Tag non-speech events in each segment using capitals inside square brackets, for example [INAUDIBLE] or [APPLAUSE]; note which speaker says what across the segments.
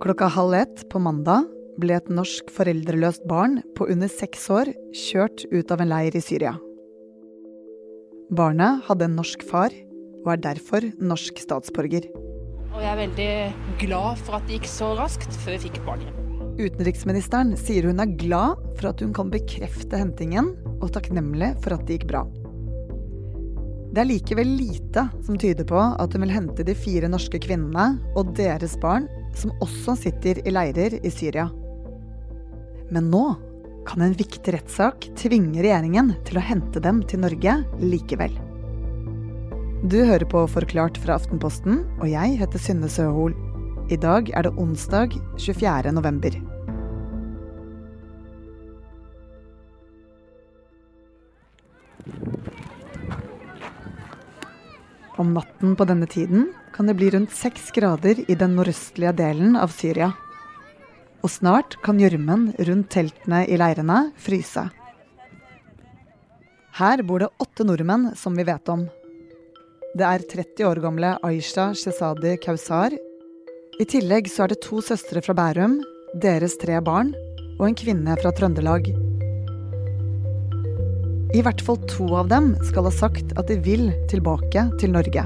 Speaker 1: Klokka halv ett på mandag ble et norsk foreldreløst barn på under seks år kjørt ut av en leir i Syria. Barnet hadde en norsk far og er derfor norsk statsborger.
Speaker 2: Og jeg er veldig glad for at det gikk så raskt før vi fikk et barn hjem.
Speaker 1: Utenriksministeren sier hun er glad for at hun kan bekrefte hentingen, og takknemlig for at det gikk bra. Det er likevel lite som tyder på at hun vil hente de fire norske kvinnene og deres barn, som også sitter i leirer i Syria. Men nå kan en viktig rettssak tvinge regjeringen til å hente dem til Norge likevel. Du hører på Forklart fra Aftenposten, og jeg heter Synne Søhol. I dag er det onsdag 24. november. Om natten på denne tiden kan det bli rundt seks grader i den nordøstlige delen av Syria. Og snart kan gjørmen rundt teltene i leirene fryse. Her bor det åtte nordmenn som vi vet om. Det er 30 år gamle Aisha Shezadi Kausar. I tillegg så er det to søstre fra Bærum, deres tre barn og en kvinne fra Trøndelag. I hvert fall to av dem skal ha sagt at de vil tilbake til Norge.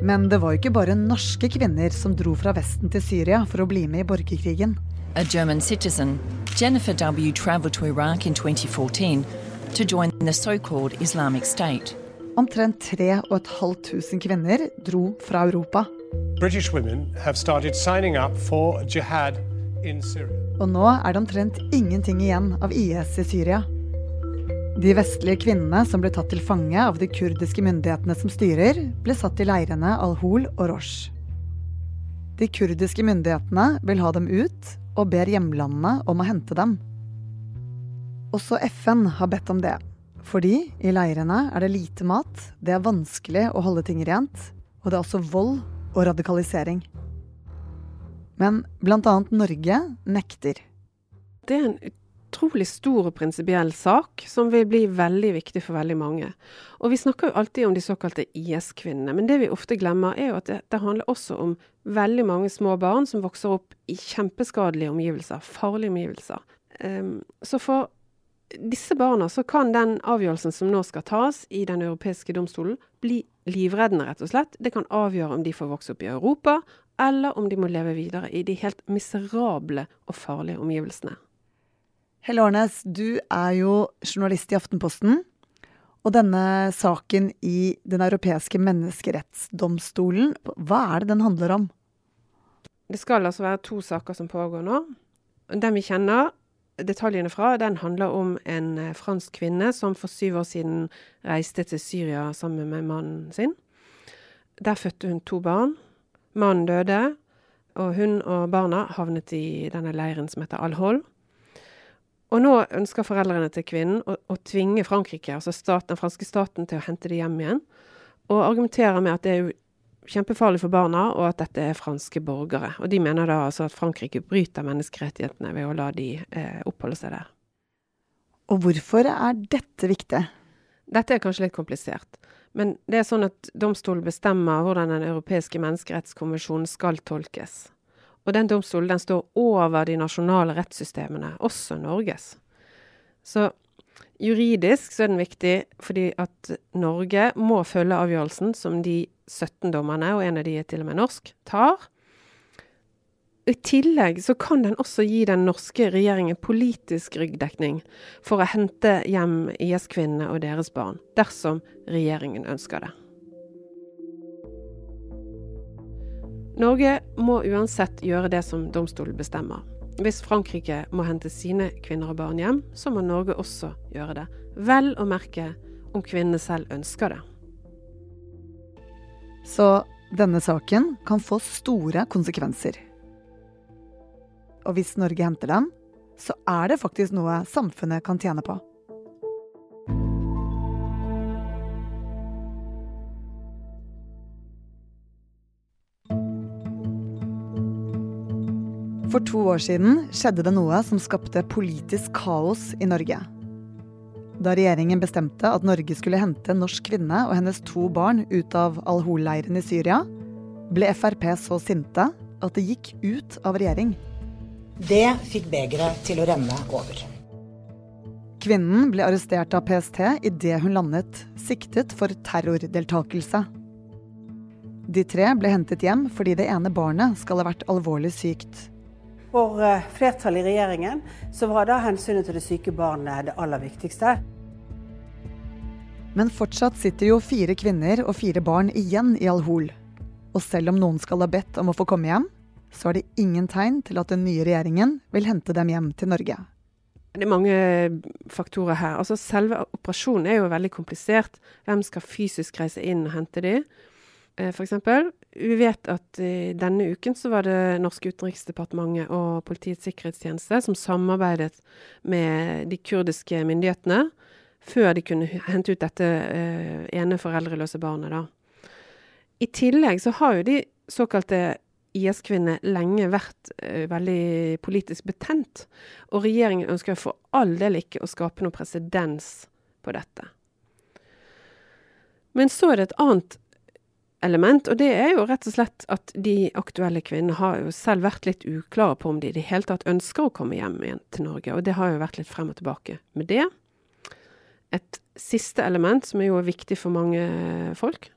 Speaker 1: Men det var jo ikke bare norske kvinner som dro fra Vesten til Syria for å bli med i borgerkrigen.
Speaker 3: A German citizen, Jennifer W. traveled to Iraq in 2014 to join the so-called Islamic State.
Speaker 1: Omtrent 3500 kvinner dro fra Europa.
Speaker 4: British women have started signing up for jihad.
Speaker 1: Og nå er det omtrent ingenting igjen av IS i Syria. De vestlige kvinnene som ble tatt til fange av de kurdiske myndighetene som styrer, ble satt i leirene Al-Hol og Rosh. De kurdiske myndighetene vil ha dem ut, og ber hjemlandene om å hente dem. Også FN har bedt om det, fordi i leirene er det lite mat, det er vanskelig å holde ting rent, og det er også vold og radikalisering. Men bl.a. Norge nekter.
Speaker 5: Det er en utrolig stor og prinsipiell sak som vil bli veldig viktig for veldig mange. Og vi snakker jo alltid om de såkalte IS-kvinnene, men det vi ofte glemmer er jo at det, det, handler også om veldig mange små barn som vokser opp i kjempeskadelige omgivelser, farlige omgivelser. Um, så for disse barna så kan den avgjørelsen som nå skal tas i Den europeiske domstolen, bli livreddende, rett og slett. Det kan avgjøre om de får vokse opp i Europa, eller om de må leve videre i de helt miserable og farlige omgivelsene.
Speaker 1: Helle Årnes, du er jo journalist i Aftenposten. Og denne saken i Den europeiske menneskerettsdomstolen, hva er det den handler om?
Speaker 5: Det skal altså være to saker som pågår nå. Den vi kjenner detaljene fra, den handler om en eh, fransk kvinne som for syv år siden reiste til Syria sammen med mannen sin. Der fødte hun to barn. Mannen døde, og hun og barna havnet i denne leiren som heter Al-Hol. Og nå ønsker foreldrene til kvinnen å, å tvinge Frankrike, altså staten, den franske staten, til å hente dem hjem igjen. Og argumenterer med at det er kjempefarlig for barna, og at dette er franske borgere. Og de mener da altså at Frankrike bryter menneskerettighetene ved å la de eh, oppholde seg der.
Speaker 1: Og hvorfor er dette viktig?
Speaker 5: Dette er kanskje litt komplisert. Men det er sånn at domstolen bestemmer hvordan Den europeiske menneskerettskonvensjonen skal tolkes. Og den domstolen den står over de nasjonale rettssystemene, også Norges. Så juridisk så er den viktig fordi at Norge må følge avgjørelsen som de 17 dommerne, og en av de er til og med norsk, tar. I tillegg så kan den også gi den norske regjeringen politisk ryggdekning for å hente hjem IS-kvinnene og deres barn, dersom regjeringen ønsker det. Norge må uansett gjøre det som domstolen bestemmer. Hvis Frankrike må hente sine kvinner og barn hjem, så må Norge også gjøre det. Vel å merke om kvinnene selv ønsker det.
Speaker 1: Så denne saken kan få store konsekvenser. Og hvis Norge henter dem, så er det faktisk noe samfunnet kan tjene på. For to år siden skjedde det noe som skapte politisk kaos i Norge. Da regjeringen bestemte at Norge skulle hente en norsk kvinne og hennes to barn ut av Al-Hol-leiren i Syria, ble Frp så sinte at det gikk ut av regjering.
Speaker 6: Det fikk begeret til å renne over.
Speaker 1: Kvinnen ble arrestert av PST idet hun landet, siktet for terrordeltakelse. De tre ble hentet hjem fordi det ene barnet skal ha vært alvorlig sykt.
Speaker 7: For eh, flertallet i regjeringen så var da hensynet til det syke barnet det aller viktigste.
Speaker 1: Men fortsatt sitter jo fire kvinner og fire barn igjen i Al-Hol. Og selv om noen skal ha bedt om å få komme hjem, så er det ingen tegn til at den nye regjeringen vil hente dem hjem til Norge.
Speaker 5: Det er mange faktorer her. Altså Selve operasjonen er jo veldig komplisert. Hvem skal fysisk reise inn og hente de? Eh, F.eks. Vi vet at denne uken så var det norske utenriksdepartementet og Politiets sikkerhetstjeneste som samarbeidet med de kurdiske myndighetene før de kunne hente ut dette eh, ene foreldreløse barnet. da. I tillegg så har jo de såkalte IS-kvinnene lenge vært eh, veldig politisk betent. Og regjeringen ønsker for all del ikke å skape noe presedens på dette. Men så er det et annet element, og det er jo rett og slett at de aktuelle kvinnene har jo selv vært litt uklare på om de i det hele tatt ønsker å komme hjem igjen til Norge. Og det har jo vært litt frem og tilbake med det. Et siste element, som er jo viktig for mange folk,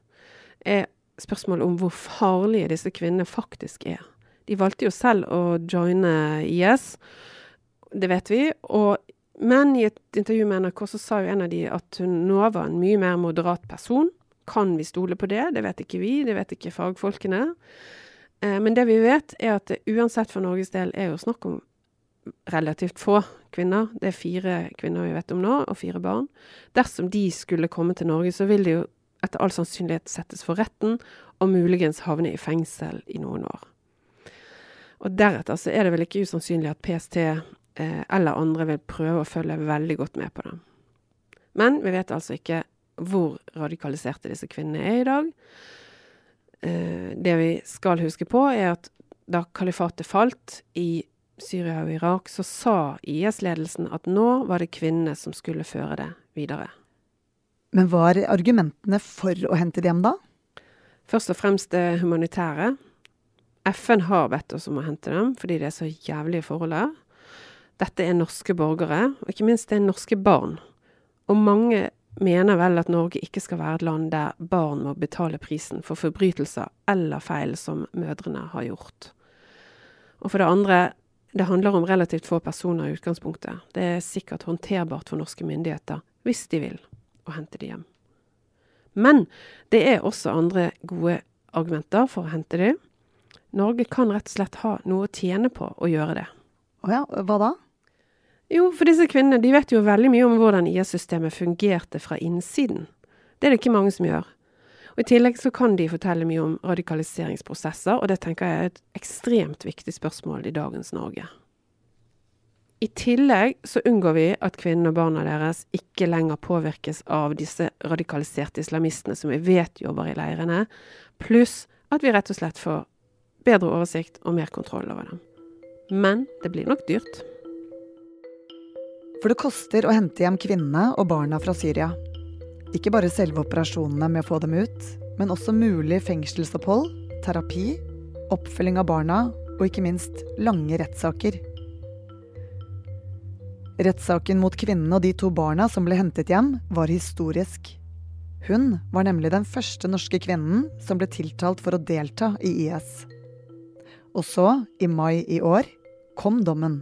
Speaker 5: er spørsmålet om hvor farlige disse kvinnene faktisk er. De valgte jo selv å joine IS, det vet vi. Og, men i et intervju med NRK så sa jo en av de at hun nå var en mye mer moderat person. Kan vi stole på det? Det vet ikke vi, det vet ikke fagfolkene. Eh, men det vi vet, er at det uansett for Norges del er jo snakk om relativt få kvinner. Det er fire kvinner vi vet om nå, og fire barn. Dersom de skulle komme til Norge, så vil de jo etter all sannsynlighet settes for retten, og muligens havne i fengsel i noen år. Og deretter så er det vel ikke usannsynlig at PST eh, eller andre vil prøve å følge veldig godt med på dem. Men vi vet altså ikke hvor radikaliserte disse kvinnene er i dag. Eh, det vi skal huske på, er at da kalifatet falt i Syria og Irak, så sa IS-ledelsen at nå var det kvinnene som skulle føre det videre.
Speaker 1: Men var argumentene for å hente dem hjem da?
Speaker 5: Først og fremst det humanitære. FN har bedt oss om å hente dem fordi det er så jævlige forhold her. Dette er norske borgere, og ikke minst det er norske barn. Og mange mener vel at Norge ikke skal være et land der barn må betale prisen for forbrytelser eller feil som mødrene har gjort. Og for det andre, det handler om relativt få personer i utgangspunktet. Det er sikkert håndterbart for norske myndigheter, hvis de vil, å hente de hjem. Men det er også andre gode argumenter for å hente de. Norge kan rett og slett ha noe å tjene på å gjøre det.
Speaker 1: Å ja, hva da?
Speaker 5: Jo, for disse kvinnene de vet jo veldig mye om hvordan IS-systemet fungerte fra innsiden. Det er det ikke mange som gjør. Og I tillegg så kan de fortelle mye om radikaliseringsprosesser, og det tenker jeg er et ekstremt viktig spørsmål i dagens Norge. I tillegg så unngår vi at kvinnene og barna deres ikke lenger påvirkes av disse radikaliserte islamistene som vi vet jobber i leirene, pluss at vi rett og slett får bedre oversikt og mer kontroll over dem. Men det blir nok dyrt.
Speaker 1: For det koster å hente hjem kvinnene og barna fra Syria. Ikke bare selve operasjonene med å få dem ut, men også mulig fengselsopphold, terapi, oppfølging av barna og ikke minst lange rettssaker. Rettssaken mot kvinnen og de to barna som ble hentet hjem, var historisk. Hun var nemlig den første norske kvinnen som ble tiltalt for å delta i IS. Og så, i mai i år, kom dommen.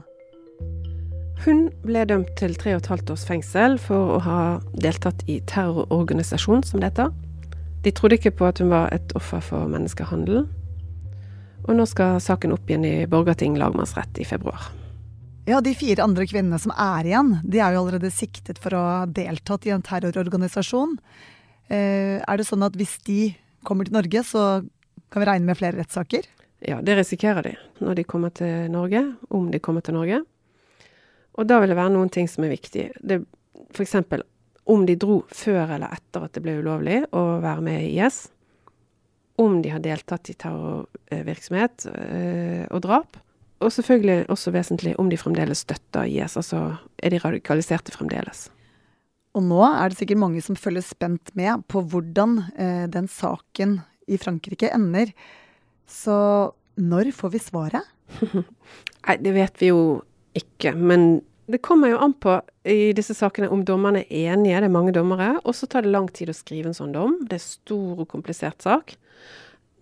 Speaker 5: Hun ble dømt til tre og et halvt års fengsel for å ha deltatt i terrororganisasjon, som det heter. De trodde ikke på at hun var et offer for menneskehandel. Og nå skal saken opp igjen i Borgarting lagmannsrett i februar.
Speaker 1: Ja, De fire andre kvinnene som er igjen, de er jo allerede siktet for å ha deltatt i en terrororganisasjon. Eh, er det sånn at hvis de kommer til Norge, så kan vi regne med flere rettssaker?
Speaker 5: Ja, det risikerer de når de kommer til Norge, om de kommer til Norge. Og da vil det være noen ting som er viktig. F.eks. om de dro før eller etter at det ble ulovlig å være med i IS. Om de har deltatt i terrorvirksomhet øh, og drap. Og selvfølgelig også vesentlig om de fremdeles støtter IS. Altså er de radikaliserte fremdeles.
Speaker 1: Og nå er det sikkert mange som følger spent med på hvordan eh, den saken i Frankrike ender. Så når får vi svaret? [LAUGHS]
Speaker 5: Nei, det vet vi jo ikke. Men det kommer jo an på i disse sakene om dommerne er enige. Det er mange dommere. Og så tar det lang tid å skrive en sånn dom. Det er stor og komplisert sak.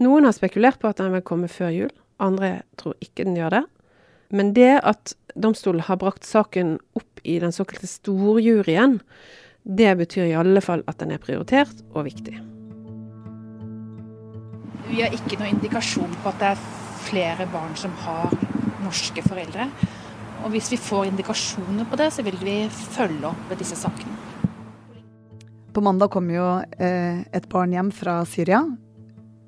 Speaker 5: Noen har spekulert på at den vil komme før jul. Andre tror ikke den gjør det. Men det at domstolen har brakt saken opp i den såkalte storjuryen, det betyr i alle fall at den er prioritert og viktig.
Speaker 2: Vi har ikke noen indikasjon på at det er flere barn som har norske foreldre. Og hvis vi får indikasjoner på det, så vil vi følge opp med disse sakene.
Speaker 1: På mandag kom jo eh, et barn hjem fra Syria.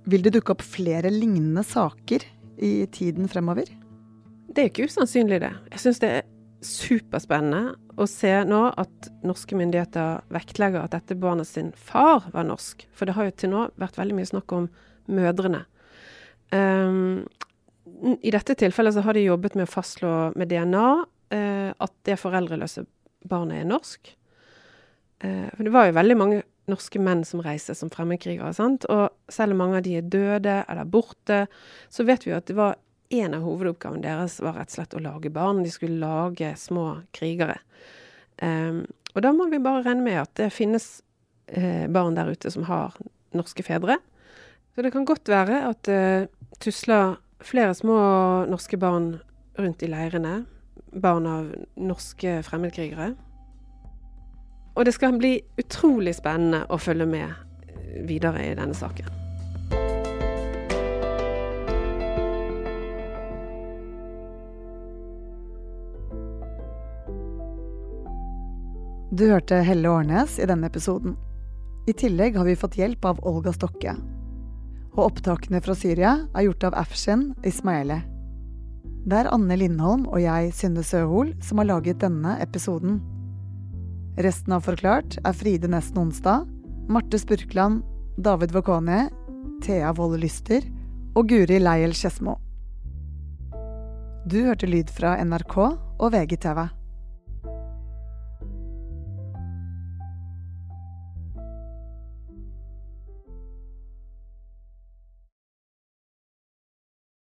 Speaker 1: Vil det dukke opp flere lignende saker i tiden fremover?
Speaker 5: Det er ikke usannsynlig, det. Jeg syns det er superspennende å se nå at norske myndigheter vektlegger at dette barnet sin far var norsk. For det har jo til nå vært veldig mye snakk om mødrene. Um, I dette tilfellet så har de jobbet med å fastslå med DNA uh, at det foreldreløse barnet er norsk. Uh, for det var jo veldig mange norske menn som reiser som fremmedkrigere. Sant? Og selv om mange av de er døde eller borte, så vet vi at det var en av hovedoppgavene deres var rett og slett å lage barn. De skulle lage små krigere. Um, og da må vi bare regne med at det finnes uh, barn der ute som har norske fedre. Så det kan godt være at det uh, tusler flere små norske barn rundt i leirene. Barn av norske fremmedkrigere. Og det skal bli utrolig spennende å følge med videre i denne saken.
Speaker 1: Du hørte Helle Årnes i denne episoden. I tillegg har vi fått hjelp av Olga Stokke. Og opptakene fra Syria er gjort av Afshin Ismaili. Det er Anne Lindholm og jeg, Synne Søhol, som har laget denne episoden. Resten av Forklart er Fride Nesten Onsdag, Marte Spurkland, David Vokone, Thea Wold Lyster og Guri Leiel Skedsmo. Du hørte lyd fra NRK og VGTV.